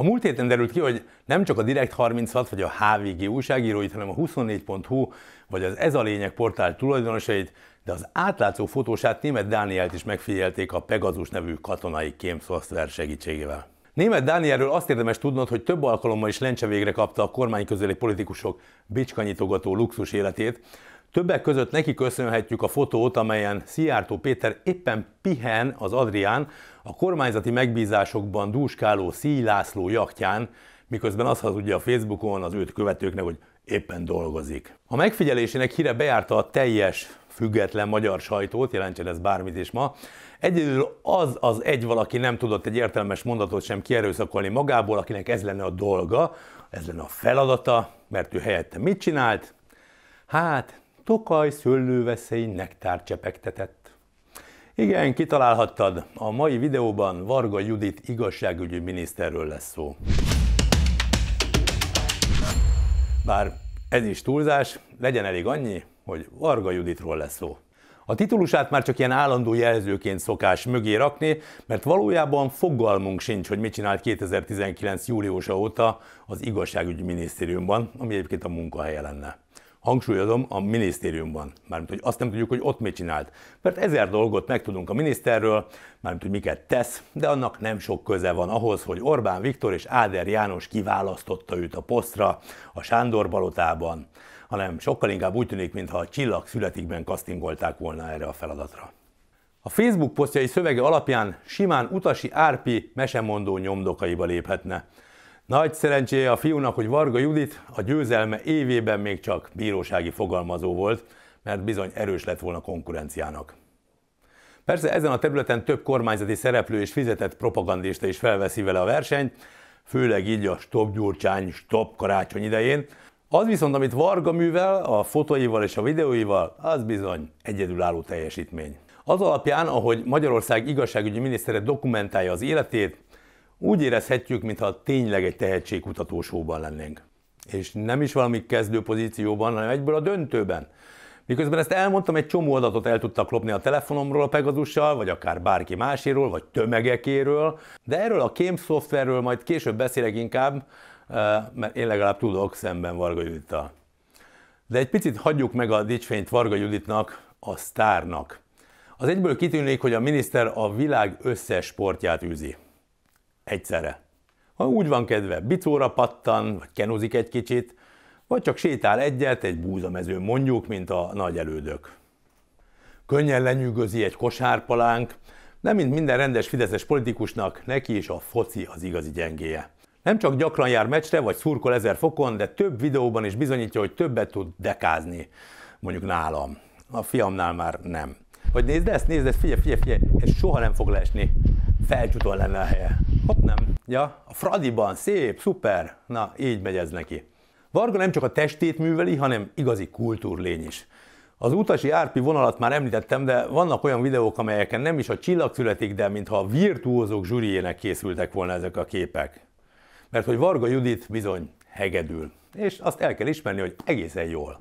A múlt héten derült ki, hogy nem csak a Direkt 36 vagy a HVG újságíróit, hanem a 24.hu vagy az Ez a lényeg portál tulajdonosait, de az átlátszó fotósát német Dánielt is megfigyelték a Pegasus nevű katonai kém szoftver segítségével. Német Dánielről azt érdemes tudnod, hogy több alkalommal is lencse végre kapta a kormány közeli politikusok bicskanyitogató luxus életét, Többek között neki köszönhetjük a fotót, amelyen Szijjártó Péter éppen pihen az Adrián, a kormányzati megbízásokban dúskáló Szíj László jachtján, miközben azt hazudja a Facebookon az őt követőknek, hogy éppen dolgozik. A megfigyelésének híre bejárta a teljes független magyar sajtót, jelentsen ez bármit is ma. Egyedül az az egy valaki nem tudott egy értelmes mondatot sem kierőszakolni magából, akinek ez lenne a dolga, ez lenne a feladata, mert ő helyette mit csinált? Hát, Tokaj szőlőveszély nektár csepegtetett. Igen, kitalálhattad, a mai videóban Varga Judit igazságügyi miniszterről lesz szó. Bár ez is túlzás, legyen elég annyi, hogy Varga Juditról lesz szó. A titulusát már csak ilyen állandó jelzőként szokás mögé rakni, mert valójában fogalmunk sincs, hogy mit csinált 2019. júliusa óta az igazságügyi minisztériumban, ami egyébként a munkahelye lenne hangsúlyozom, a minisztériumban. Mármint, hogy azt nem tudjuk, hogy ott mit csinált. Mert ezer dolgot megtudunk a miniszterről, mármint, hogy miket tesz, de annak nem sok köze van ahhoz, hogy Orbán Viktor és Áder János kiválasztotta őt a posztra a Sándor Balotában, hanem sokkal inkább úgy tűnik, mintha a csillag születikben kasztingolták volna erre a feladatra. A Facebook posztjai szövege alapján simán utasi árpi mesemondó nyomdokaiba léphetne. Nagy szerencséje a fiúnak, hogy Varga Judit a győzelme évében még csak bírósági fogalmazó volt, mert bizony erős lett volna konkurenciának. Persze ezen a területen több kormányzati szereplő és fizetett propagandista is felveszi vele a versenyt, főleg így a Stop Gyurcsány, Stop Karácsony idején. Az viszont, amit Varga művel, a fotóival és a videóival, az bizony egyedülálló teljesítmény. Az alapján, ahogy Magyarország igazságügyi minisztere dokumentálja az életét, úgy érezhetjük, mintha tényleg egy tehetségkutatósóban lennénk. És nem is valami kezdő pozícióban, hanem egyből a döntőben. Miközben ezt elmondtam, egy csomó adatot el tudtak lopni a telefonomról a Pegasussal, vagy akár bárki máséről, vagy tömegekéről, de erről a kém szoftverről majd később beszélek inkább, eh, mert én legalább tudok szemben Varga Judittal. De egy picit hagyjuk meg a dicsfényt Varga Juditnak, a sztárnak. Az egyből kitűnik, hogy a miniszter a világ összes sportját űzi egyszerre. Ha úgy van kedve, bicóra pattan, vagy kenozik egy kicsit, vagy csak sétál egyet egy búzamezőn mondjuk, mint a nagy elődök. Könnyen lenyűgözi egy kosárpalánk, de mint minden rendes fideszes politikusnak, neki is a foci az igazi gyengéje. Nem csak gyakran jár meccsre, vagy szurkol ezer fokon, de több videóban is bizonyítja, hogy többet tud dekázni, mondjuk nálam. A fiamnál már nem. Vagy nézd ezt, nézd ezt, figyelj, figyelj, figyelj, ez soha nem fog leesni. Felcsúton lenne a helye. Hopp, nem. Ja, a Fradiban, szép, szuper. Na, így megy ez neki. Varga nem csak a testét műveli, hanem igazi kultúrlény is. Az utasi árpi vonalat már említettem, de vannak olyan videók, amelyeken nem is a csillag születik, de mintha a virtuózók zsűriének készültek volna ezek a képek. Mert hogy Varga Judit bizony hegedül. És azt el kell ismerni, hogy egészen jól.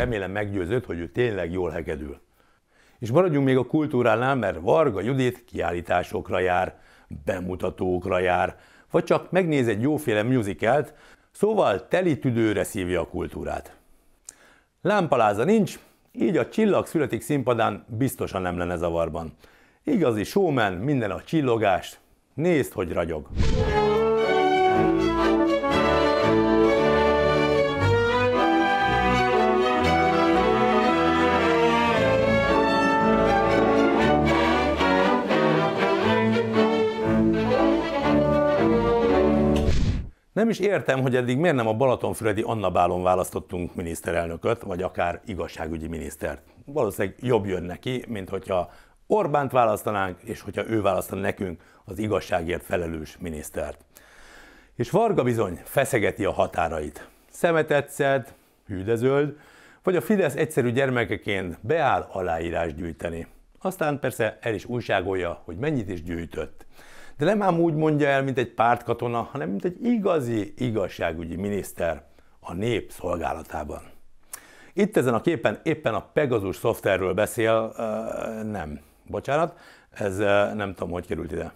Remélem meggyőzött, hogy ő tényleg jól hegedül. És maradjunk még a kultúránál, mert Varga Judit kiállításokra jár, bemutatókra jár, vagy csak megnéz egy jóféle musicalt, szóval teli tüdőre szívja a kultúrát. Lámpaláza nincs, így a csillag születik színpadán biztosan nem lenne zavarban. Igazi showman, minden a csillogást, nézd, hogy ragyog. Nem is értem, hogy eddig miért nem a Balatonfüredi Anna Bálon választottunk miniszterelnököt, vagy akár igazságügyi minisztert. Valószínűleg jobb jön neki, mint hogyha Orbánt választanánk, és hogyha ő választan nekünk az igazságért felelős minisztert. És Varga bizony feszegeti a határait. Szemetet szed, hűdezöld, vagy a Fidesz egyszerű gyermekeként beáll aláírás gyűjteni. Aztán persze el is újságolja, hogy mennyit is gyűjtött. De nem ám úgy mondja el, mint egy pártkatona, hanem mint egy igazi igazságügyi miniszter a nép szolgálatában. Itt ezen a képen éppen a Pegasus szoftverről beszél, nem, bocsánat, ez nem tudom, hogy került ide.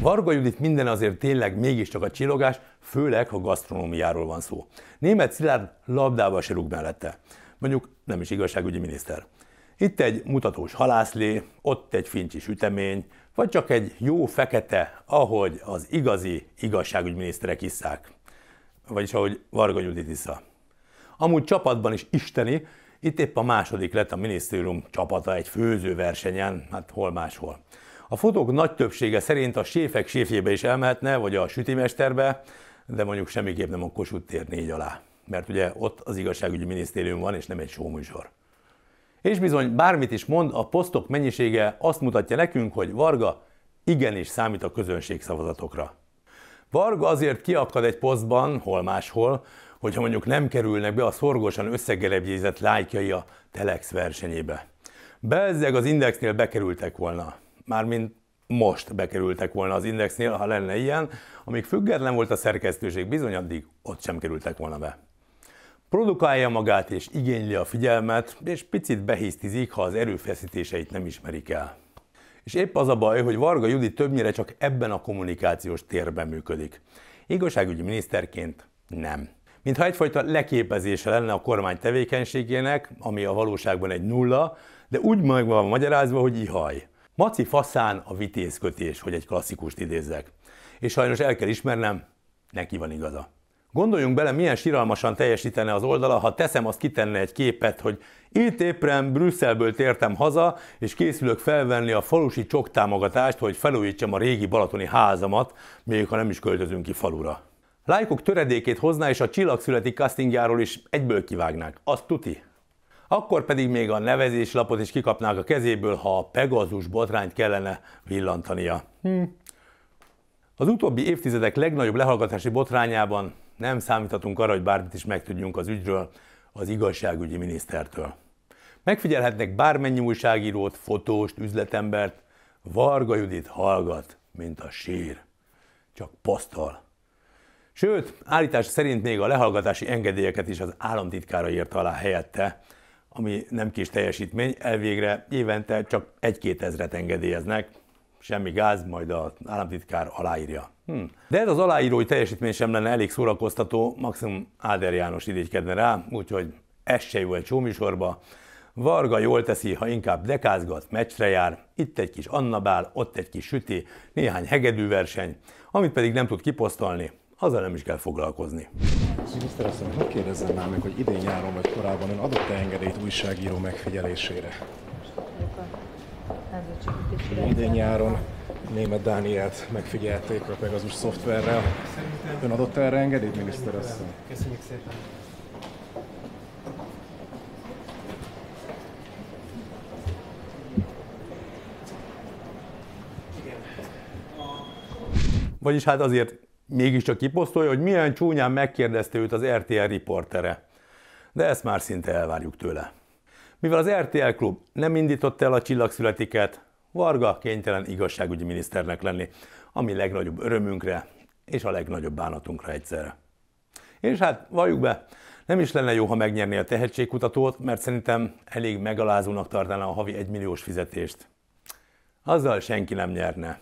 Varga Judit minden azért tényleg mégiscsak a csillogás, főleg, ha gasztronómiáról van szó. Német Szilárd labdába se rúg mellette. Mondjuk nem is igazságügyi miniszter. Itt egy mutatós halászlé, ott egy fincsi sütemény, vagy csak egy jó fekete, ahogy az igazi igazságügyminiszterek isszák. Vagyis ahogy Varga Judit issza. Amúgy csapatban is isteni, itt épp a második lett a minisztérium csapata egy főzőversenyen, hát hol máshol. A fotók nagy többsége szerint a séfek séfjébe is elmehetne, vagy a sütimesterbe, de mondjuk semmiképp nem a Kossuth tér négy alá. Mert ugye ott az igazságügyi minisztérium van, és nem egy showműsor. És bizony bármit is mond, a posztok mennyisége azt mutatja nekünk, hogy Varga igenis számít a közönség szavazatokra. Varga azért kiakad egy posztban, hol máshol, hogyha mondjuk nem kerülnek be a szorgosan összegerebjézett lájkjai a Telex versenyébe. Bezzeg az Indexnél bekerültek volna. Mármint most bekerültek volna az Indexnél, ha lenne ilyen, amíg független volt a szerkesztőség, bizony addig ott sem kerültek volna be. Produkálja magát és igényli a figyelmet, és picit behisztizik, ha az erőfeszítéseit nem ismerik el. És épp az a baj, hogy Varga Judit többnyire csak ebben a kommunikációs térben működik. Igazságügyi miniszterként nem. Mintha egyfajta leképezése lenne a kormány tevékenységének, ami a valóságban egy nulla, de úgy meg van magyarázva, hogy ihaj. Maci faszán a vitézkötés, hogy egy klasszikust idézzek. És sajnos el kell ismernem, neki van igaza. Gondoljunk bele, milyen siralmasan teljesítene az oldala, ha teszem, azt kitenne egy képet, hogy itt éppen Brüsszelből tértem haza, és készülök felvenni a falusi csok támogatást, hogy felújítsam a régi balatoni házamat, még ha nem is költözünk ki falura. Lájkok töredékét hozná, és a csillagszületi castingjáról is egyből kivágnák. Azt tuti. Akkor pedig még a nevezéslapot is kikapnák a kezéből, ha a Pegazus botrányt kellene villantania. Hm. Az utóbbi évtizedek legnagyobb lehallgatási botrányában nem számíthatunk arra, hogy bármit is megtudjunk az ügyről az igazságügyi minisztertől. Megfigyelhetnek bármennyi újságírót, fotóst, üzletembert, Varga Judit hallgat, mint a sír. Csak posztol. Sőt, állítás szerint még a lehallgatási engedélyeket is az államtitkára írta alá helyette, ami nem kis teljesítmény, elvégre évente csak egy-két ezret engedélyeznek, semmi gáz, majd az államtitkár aláírja. Hm. De ez az aláírói teljesítmény sem lenne elég szórakoztató, maximum Áder János idégykedne rá, úgyhogy ez se jó egy csómisorba. Varga jól teszi, ha inkább dekázgat, meccsre jár, itt egy kis annabál, ott egy kis süti, néhány hegedűverseny, amit pedig nem tud kiposztolni, azzal nem is kell foglalkozni. Miniszter asszony, hogy kérdezzem már meg, hogy idén nyáron vagy korábban ön adott-e engedélyt újságíró megfigyelésére? Idén nyáron német Dánielt megfigyelték a Pegasus szoftverrel. Ön adott erre engedélyt, miniszter asszony? Köszönjük szépen. Vagyis hát azért mégiscsak kiposztolja, hogy milyen csúnyán megkérdezte őt az RTL riportere. De ezt már szinte elvárjuk tőle. Mivel az RTL klub nem indította el a csillagszületiket, Varga kénytelen igazságügyi miniszternek lenni, ami legnagyobb örömünkre és a legnagyobb bánatunkra egyszerre. És hát valljuk be, nem is lenne jó, ha megnyerné a tehetségkutatót, mert szerintem elég megalázónak tartaná a havi egymilliós fizetést. Azzal senki nem nyerne.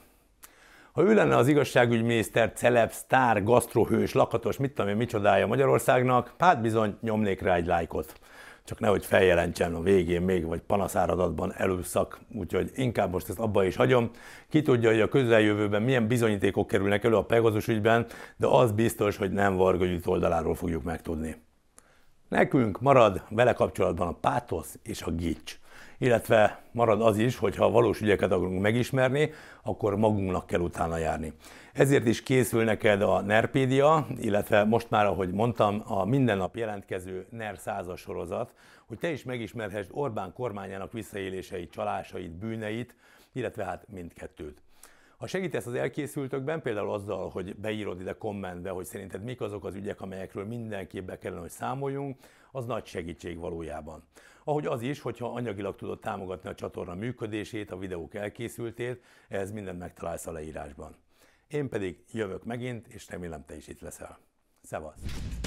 Ha ő lenne az igazságügyminiszter, celeb, sztár, gasztrohős, lakatos, mit tudom én, micsodája Magyarországnak, hát bizony nyomnék rá egy lájkot csak nehogy feljelentsen a végén még, vagy panaszáradatban előszak, úgyhogy inkább most ezt abba is hagyom. Ki tudja, hogy a közeljövőben milyen bizonyítékok kerülnek elő a Pegasus ügyben, de az biztos, hogy nem Varga oldaláról fogjuk megtudni. Nekünk marad vele kapcsolatban a pátosz és a gics. Illetve marad az is, hogy ha valós ügyeket akarunk megismerni, akkor magunknak kell utána járni. Ezért is készül neked a Nerpédia, illetve most már, ahogy mondtam, a minden nap jelentkező NER százas sorozat, hogy te is megismerhessd Orbán kormányának visszaéléseit, csalásait, bűneit, illetve hát mindkettőt. Ha segítesz az elkészültökben, például azzal, hogy beírod ide kommentbe, hogy szerinted mik azok az ügyek, amelyekről mindenképp kellene, hogy számoljunk, az nagy segítség valójában. Ahogy az is, hogyha anyagilag tudod támogatni a csatorna működését, a videók elkészültét, ez mindent megtalálsz a leírásban. Én pedig jövök megint, és remélem te is itt leszel. Szevasz!